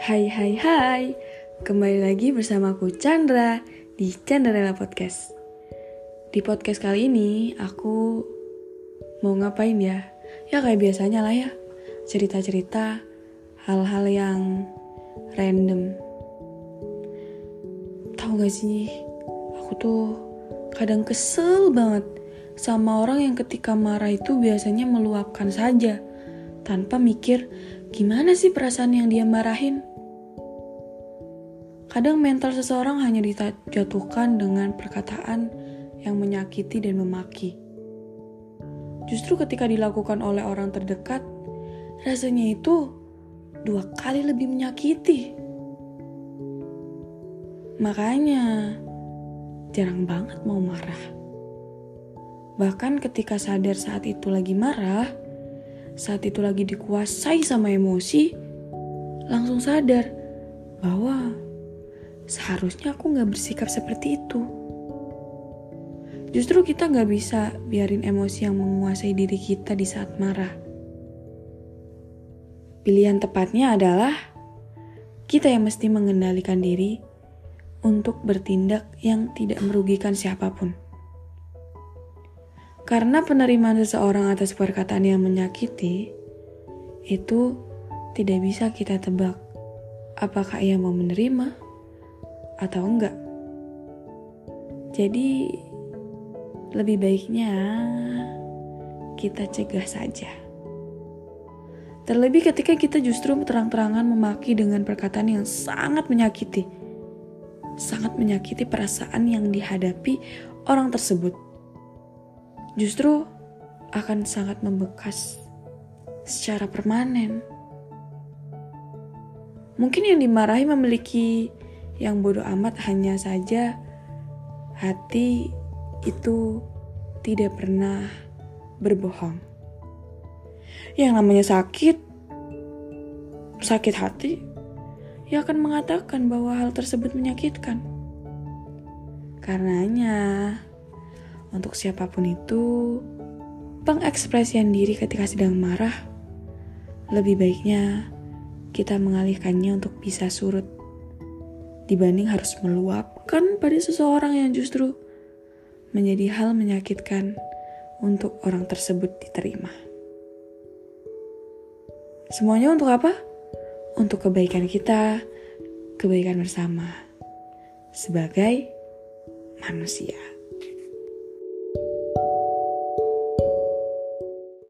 Hai hai hai. Kembali lagi bersama aku Chandra Di Chandra Podcast. Di podcast kali ini Aku Mau ngapain ya? Ya kayak biasanya lah ya. Cerita-cerita Hal-hal yang Random. Tahu gak sih? Aku tuh Kadang kesel banget Sama orang yang ketika marah itu Biasanya meluapkan saja Tanpa mikir Gimana sih perasaan yang dia marahin? Kadang mental seseorang hanya dijatuhkan dengan perkataan yang menyakiti dan memaki. Justru ketika dilakukan oleh orang terdekat, rasanya itu dua kali lebih menyakiti. Makanya, jarang banget mau marah. Bahkan ketika sadar saat itu lagi marah, saat itu lagi dikuasai sama emosi, langsung sadar bahwa seharusnya aku gak bersikap seperti itu. Justru kita gak bisa biarin emosi yang menguasai diri kita di saat marah. Pilihan tepatnya adalah kita yang mesti mengendalikan diri untuk bertindak yang tidak merugikan siapa pun. Karena penerimaan seseorang atas perkataan yang menyakiti itu tidak bisa kita tebak apakah ia mau menerima atau enggak. Jadi lebih baiknya kita cegah saja. Terlebih ketika kita justru terang-terangan memaki dengan perkataan yang sangat menyakiti. Sangat menyakiti perasaan yang dihadapi orang tersebut. Justru akan sangat membekas secara permanen. Mungkin yang dimarahi memiliki yang bodoh amat hanya saja hati itu tidak pernah berbohong. Yang namanya sakit, sakit hati, ya akan mengatakan bahwa hal tersebut menyakitkan. Karenanya, untuk siapa pun itu, pengekspresian diri ketika sedang marah, lebih baiknya kita mengalihkannya untuk bisa surut dibanding harus meluapkan pada seseorang yang justru menjadi hal menyakitkan untuk orang tersebut diterima. Semuanya untuk apa? Untuk kebaikan kita, kebaikan bersama sebagai manusia.